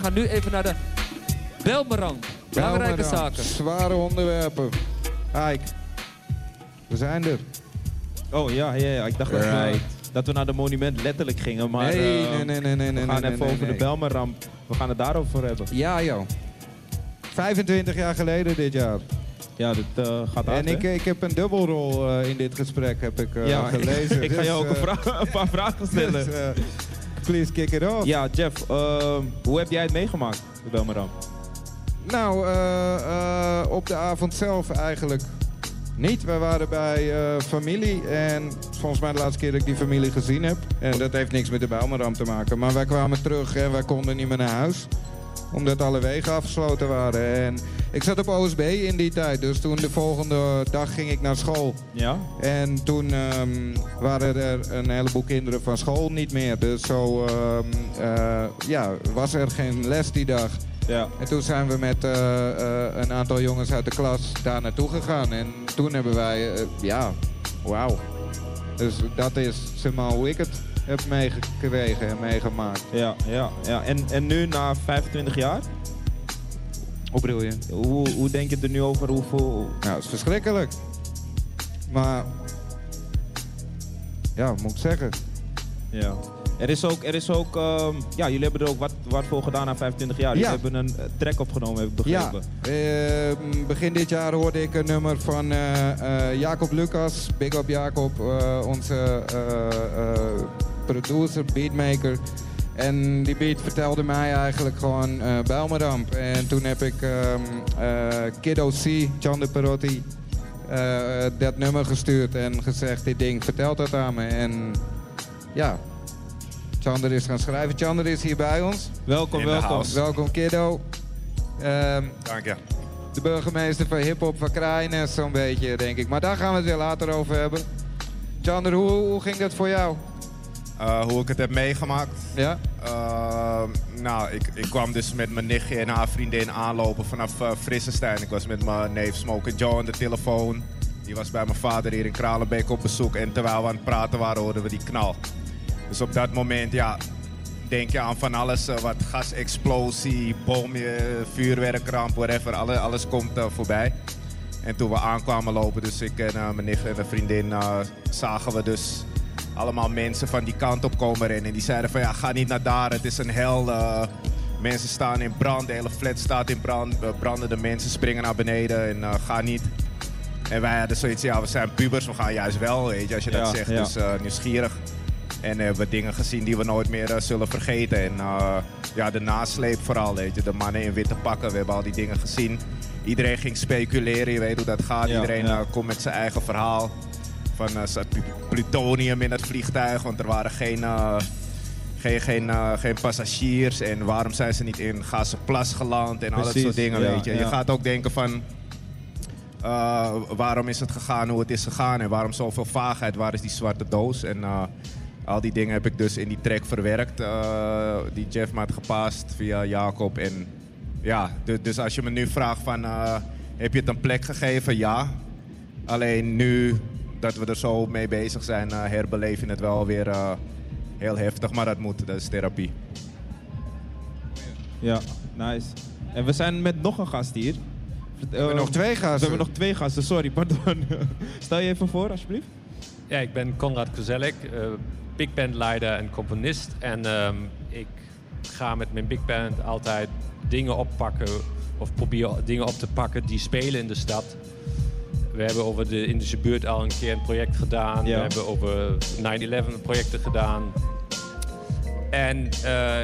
gaan nu even naar de Belmerang. Belangrijke Belmerang, zaken. Zware onderwerpen. Ike, we zijn er. Oh ja, ja, ja. ik dacht dat, we, dat we naar de monument letterlijk gingen. Maar nee, eh, nee, nee, nee, nee. we gaan nee, even nee, over nee. de Belmerramp. We gaan het daarover hebben. Ja, joh. 25 jaar geleden dit jaar. Ja, dit eh, gaat hard, En ik, ik heb een dubbelrol eh, in dit gesprek, heb ik eh, ja, gelezen. ik ga Dus, jou ook een, vraag- een paar vragen stellen. dus, please kick it off. Ja, Jeff, ehm, hoe heb jij het meegemaakt, de Belmerramp? Nou, eh, eh, op de avond zelf eigenlijk niet. We waren bij eh, familie en volgens mij de laatste keer dat ik die familie gezien heb. En dat heeft niks met de Bijlmerramp te maken. Maar wij kwamen terug en wij konden niet meer naar huis. Omdat alle wegen afgesloten waren. En ik zat op OSB in die tijd. Dus toen de volgende dag ging ik naar school. Ja? En toen ehm, waren er een heleboel kinderen van school niet meer. Dus zo ehm, eh, ja, was er geen les die dag. Ja. En toen zijn we met eh, eh, een aantal jongens uit de klas daar naartoe gegaan. En toen hebben wij, ja, wauw. Dus dat is zeg maar hoe ik het heb meegekregen en meegemaakt. Ja, ja, ja. En, en nu, na 25 jaar, Hoe bedoel je? hoe, hoe denk je er nu over? Hoeveel... Nou, het is verschrikkelijk. Maar, ja, moet ik zeggen? Ja. Er is ook, er is ook ehm, ja, jullie hebben er ook wat, wat voor gedaan na 25 jaar. Jullie Ja. hebben een eh, track opgenomen, heb ik Ja, begrepen. eh, begin dit jaar hoorde ik een nummer van eh, eh, Jacob Lucas. Big up Jacob, onze producer, beatmaker. En die beat vertelde mij eigenlijk gewoon eh Bijlmerramp. En toen heb ik ehm eh, Kiddo C, Chander Perotti, eh, dat nummer gestuurd en gezegd, dit ding vertelt dat aan me. En ja, Chander is gaan schrijven. Chander is hier bij ons. Welkom, In de welkom. Welkom Kiddo. Ehm, Dank je. de burgemeester van hip-hop van Kraaienest, zo'n beetje, denk ik. Maar daar gaan we het weer later over hebben. Chander, hoe, hoe ging dat voor jou? Eh, hoe ik het heb meegemaakt. Ja? Eh, nou, ik, ik kwam dus met mijn nichtje en haar vriendin aanlopen vanaf uh, Frissestein. Ik was met mijn neef Smoke Joe aan de telefoon. Die was bij mijn vader hier in Kralenbeek op bezoek. En terwijl we aan het praten waren, hoorden we die knal. Dus op dat moment, ja, denk je aan van alles. wat gasexplosie, bomje, vuurwerkramp, whatever. Alle, alles komt voorbij. En toen we aankwamen lopen, dus ik en mijn nicht en een vriendin, zagen we dus allemaal mensen van die kant op komen rennen. En die zeiden van ja, ga niet naar daar, het is een hel. eh, mensen staan in brand, de hele flat staat in brand. Uh, brandende mensen springen naar beneden en eh, ga niet. En wij hadden zoiets, ja, we zijn pubers, we gaan juist wel, weet je, als je dat zegt. ja. Dus eh, nieuwsgierig. En we hebben dingen gezien die we nooit meer eh, zullen vergeten. En eh, ja, de nasleep vooral, weet je. De mannen in witte pakken, we hebben al die dingen gezien. Iedereen ging speculeren, je weet hoe dat gaat. Ja, Iedereen eh, komt met zijn eigen verhaal. Van zat plu- plutonium in het vliegtuig, want er waren geen, eh, geen, geen, eh, geen passagiers. En waarom zijn ze niet in Gazeplas geland en al dat soort dingen, ja, weet je. Je gaat ook denken van... waarom is het gegaan hoe het is gegaan en waarom zoveel vaagheid? Waar is die zwarte doos? En al die dingen heb ik dus in die track verwerkt, die Jeff me had gepast via Jacob. En ja, du- dus als je me nu vraagt van, heb je het een plek gegeven? Ja. Alleen nu dat we er zo mee bezig zijn, eh herbeleef je het wel weer eh, heel heftig. Maar dat moet, dat is therapie. Ja, nice. En we zijn met nog een gast hier. We hebben nog twee gasten. We hebben nog twee gasten, sorry, pardon. Stel je even voor, alsjeblieft. Ja, ik ben Konrad Kozelek, eh big band leider en componist. En ehm, ik ga met mijn big band altijd dingen oppakken of probeer dingen op te pakken die spelen in de stad. We hebben over de Indische buurt al een keer een project gedaan. Ja. We hebben over 9-11 projecten gedaan. En eh,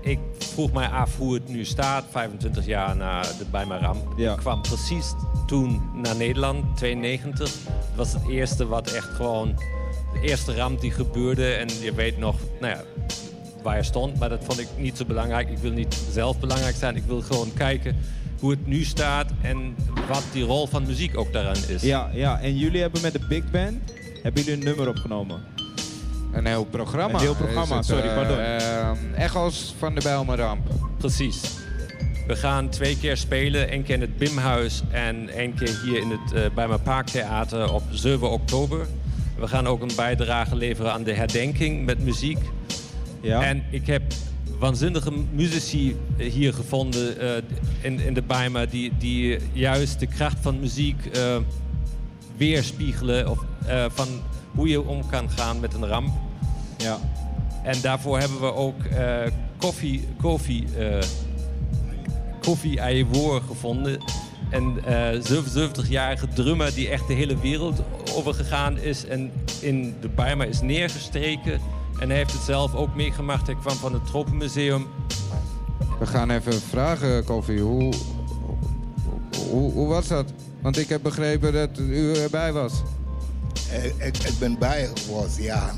ik vroeg mij af hoe het nu staat, 25 jaar na de Bijma-ramp. Ja. Ik kwam precies toen naar Nederland, 92. Dat was het eerste wat echt gewoon... De eerste ramp die gebeurde. En je weet nog, nou ja, waar je stond. Maar dat vond ik niet zo belangrijk. Ik wil niet zelf belangrijk zijn. Ik wil gewoon kijken hoe het nu staat. En wat die rol van muziek ook daaraan is. Ja, ja, en jullie hebben met de Big Band, hebben jullie een nummer opgenomen? Een heel programma. Een heel programma, het, sorry, eh, pardon. eh, echo's van de Bijlmerramp. Precies. We gaan twee keer spelen. één keer in het Bimhuis en één keer hier in het uh, bij mijn Parktheater op 7 oktober. We gaan ook een bijdrage leveren aan de herdenking met muziek. Ja. En ik heb waanzinnige muzici hier gevonden eh, in, in de Bijma... Die, die juist de kracht van muziek eh, weerspiegelen... Of, eh, van hoe je om kan gaan met een ramp. Ja. En daarvoor hebben we ook eh koffie, koffie, eh koffie Ayewoor gevonden. Een eh 77-jarige drummer die echt de hele wereld overgegaan is. En in de Bijma is neergestreken. En hij heeft het zelf ook meegemaakt. Hij kwam van het Tropenmuseum. We gaan even vragen, Koffie. Hoe, hoe, hoe was dat? Want ik heb begrepen dat u erbij was. Ik, ik, ik ben bij was, ja.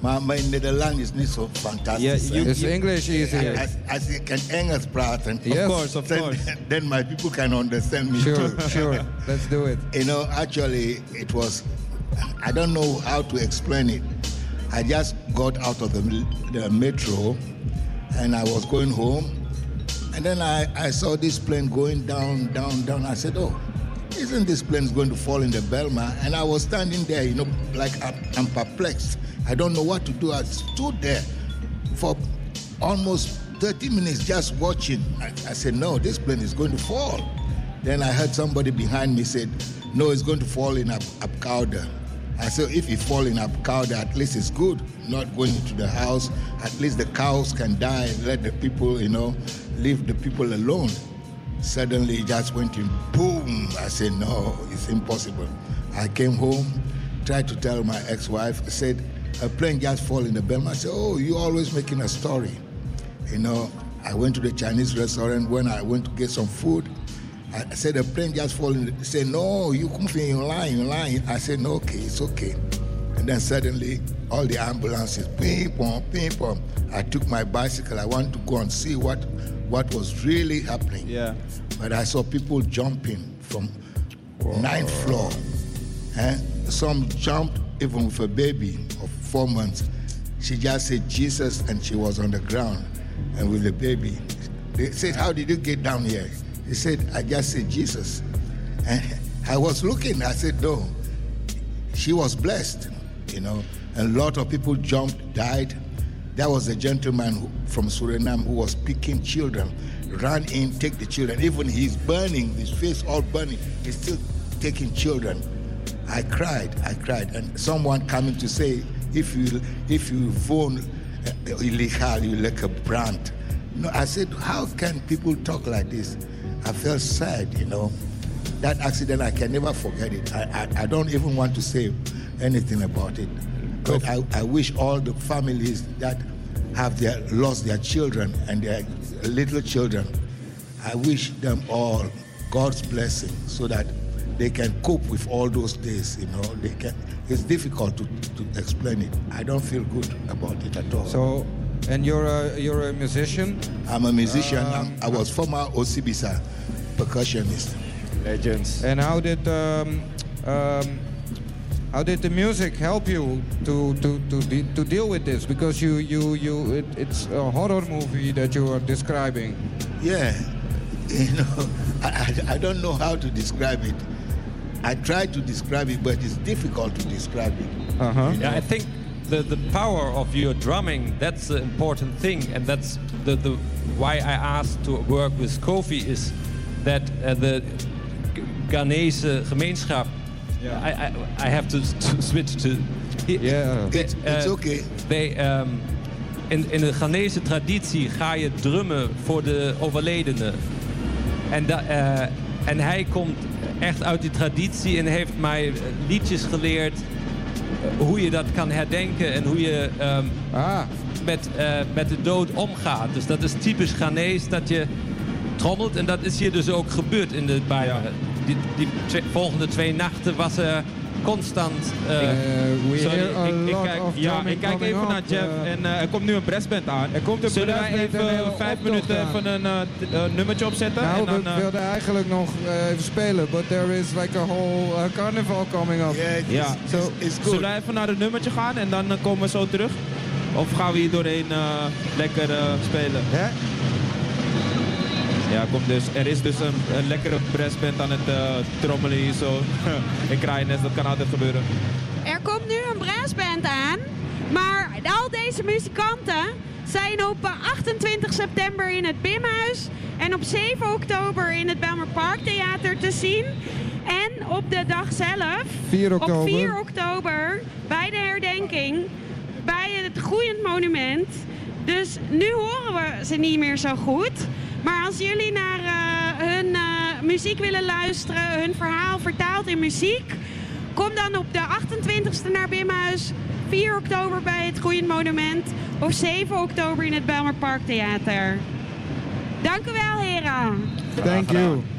Maar mijn Nederlands is niet zo fantastisch. You- Is English easy? Als, als ik kan Engels praten, Yes. Of course, of then, course. then my people can understand me Sure, too. sure. Let's do it. You know, actually, it was, I don't know how to explain it. I just got out of the, the metro and I was going home. And then I, I saw this plane going down, down, down. I said, oh, isn't this plane going to fall in the Belma? And I was standing there, you know, like I'm, I'm perplexed. I don't know what to do. I stood there for almost 30 minutes just watching. I, I said, no, this plane is going to fall. Then I heard somebody behind me said, no, it's going to fall in Up, Apkauda. I said, if it fall in Apkauda, at least it's good, not going into the house. At least the cows can die and let the people, you know, leave the people alone. Suddenly it just went in boom. I said, no, it's impossible. I came home, tried to tell my ex-wife, I said, a plane just fall in the Belma. I said, oh, you always making a story. You know, I went to the Chinese restaurant when I went to get some food. I said, the plane just falling. He said, no, you come from you lying, you lying. I said, no, okay, it's okay. And then suddenly, all the ambulances, ping pong, ping pong. I took my bicycle. I wanted to go and see what, what was really happening. Yeah. But I saw people jumping from ninth floor. Eh? Some jumped even with a baby of four months. She just said Jesus and she was on the ground and with the baby. They said, How did you get down here? He said, I just said Jesus. And I was looking, I said, No. She was blessed, you know. And a lot of people jumped, died. There was a gentleman who, from Suriname who was picking children, ran in, take the children. Even he's burning, his face all burning. He's still taking children. I cried, I cried, and someone coming to say, if you if you phone uh, illegal, you like a brand. No, I said, how can people talk like this? I felt sad, you know. That accident, I can never forget it. I, I, I don't even want to say anything about it. But I, I wish all the families that have their, lost their children and their little children, I wish them all God's blessing so that they can cope with all those days. You know, they can. It's difficult to, to explain it. I don't feel good about it at all. So, and you're a, you're a musician? I'm a musician. I'm, I was former Osibisa percussionist. Legends. And how did um, um, how did the music help you to to to, de- to deal with this? Because you you you it, it's a horror movie that you are describing. Yeah, you know, I, I, I don't know how to describe it. I try to describe it, but it's difficult to describe it. Uh huh. Yeah, I think the, the power of your drumming, that's the important thing. And that's the, the why I asked to work with Kofi is that uh, the Ghanese gemeenschap, I, I, I have to, to switch to... Yeah. It's, it's Uh, okay. They, um, in, in de Ghanese traditie ga je drummen voor de overledenen. En, da, eh, en hij komt echt uit die traditie en heeft mij eh, liedjes geleerd hoe je dat kan herdenken en hoe je ehm, Ah, met, eh, met de dood omgaat. Dus dat is typisch Ghanese dat je trommelt en dat is hier dus ook gebeurd in de Bijbel. Die, die twee- volgende twee nachten was er constant... eh, uh, Sorry, ik, kijk, ja, ik kijk even naar Jeff uh, en eh, er komt nu een brassband aan. Er komt een Zullen wij even vijf minuten aan. even een eh, eh, nummertje opzetten? Nou, en dan, we eh, wilden eigenlijk nog eh, even spelen, but there is like a whole uh, carnival coming up. Yeah, it's, Ja. it's, Zo. it's good. Zullen wij even naar het nummertje gaan en dan eh, komen we zo terug? Of gaan we hier doorheen eh, lekker eh, spelen? Hè? Ja, kom dus. Er is dus een, een lekkere brassband aan het eh, trommelen hier zo. in Kraaienest, dat kan altijd gebeuren. Er komt nu een brassband aan. Maar al deze muzikanten zijn op eh, 28 september in het Bimhuis en op 7 oktober in het Belmer Park Theater te zien. En op de dag zelf, 4 op oktober. 4 oktober, bij de herdenking, bij het Groeiend Monument. Dus nu horen we ze niet meer zo goed. Maar als jullie naar eh, hun eh, muziek willen luisteren, hun verhaal vertaald in muziek, kom dan op de 28e naar Bimhuis, 4 oktober bij het Groeiend Monument of 7 oktober in het Belmer Park Theater. Dank u wel, heren. Thank you.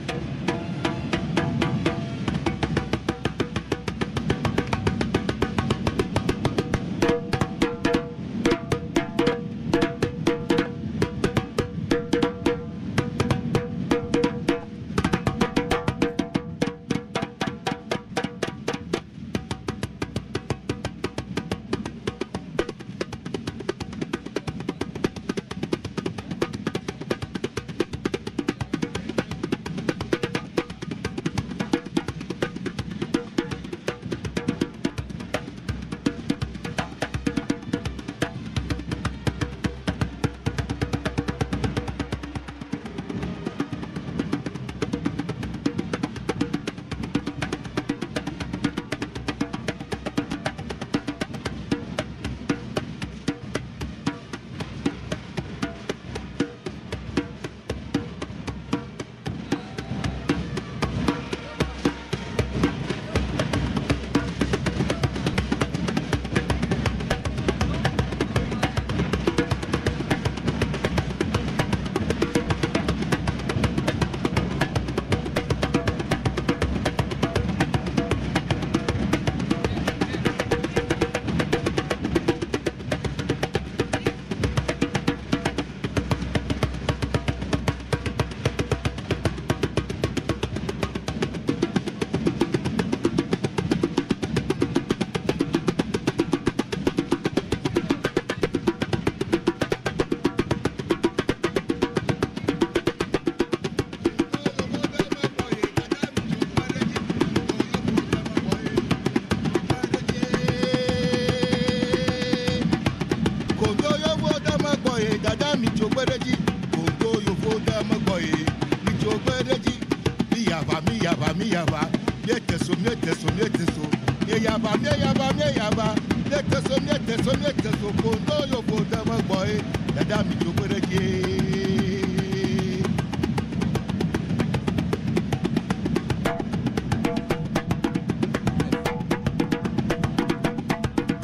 Yaba, mi yaba. Mieteso, mieteso, mieteso. Ye yaba, mie yaba, mie yaba. Mieteso, mieteso, mieteso. Kongo yovo dama boye, dada mi chokwereji.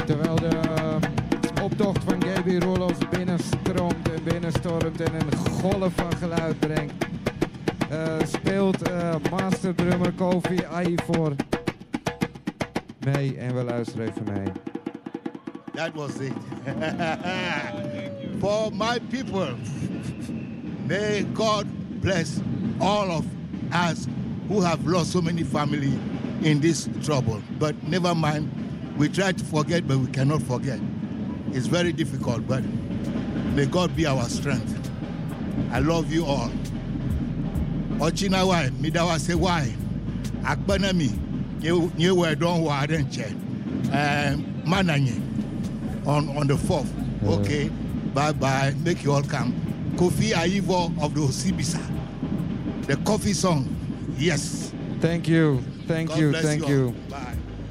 Terwijl de eh, optocht van Gaby Rolos binnenstroomt en binnenstormt en een golf van geluid brengt, speelt eh master drummer Kofi Aivor mee en we luisteren even mee. That was it. For my people, may God bless all of us who have lost so many family in this trouble. But never mind, we try to forget, but we cannot forget. It's very difficult, but may God be our strength. I love you all. Ochina wai, midawa se wai. Akbanami, nye we don wa adenche. Um, mananye on on the fourth. Okay, bye bye. Make you all come. Kofi Aivo of the Osibisa. The coffee song. Yes. Thank you, thank God you, thank all. you. Bye.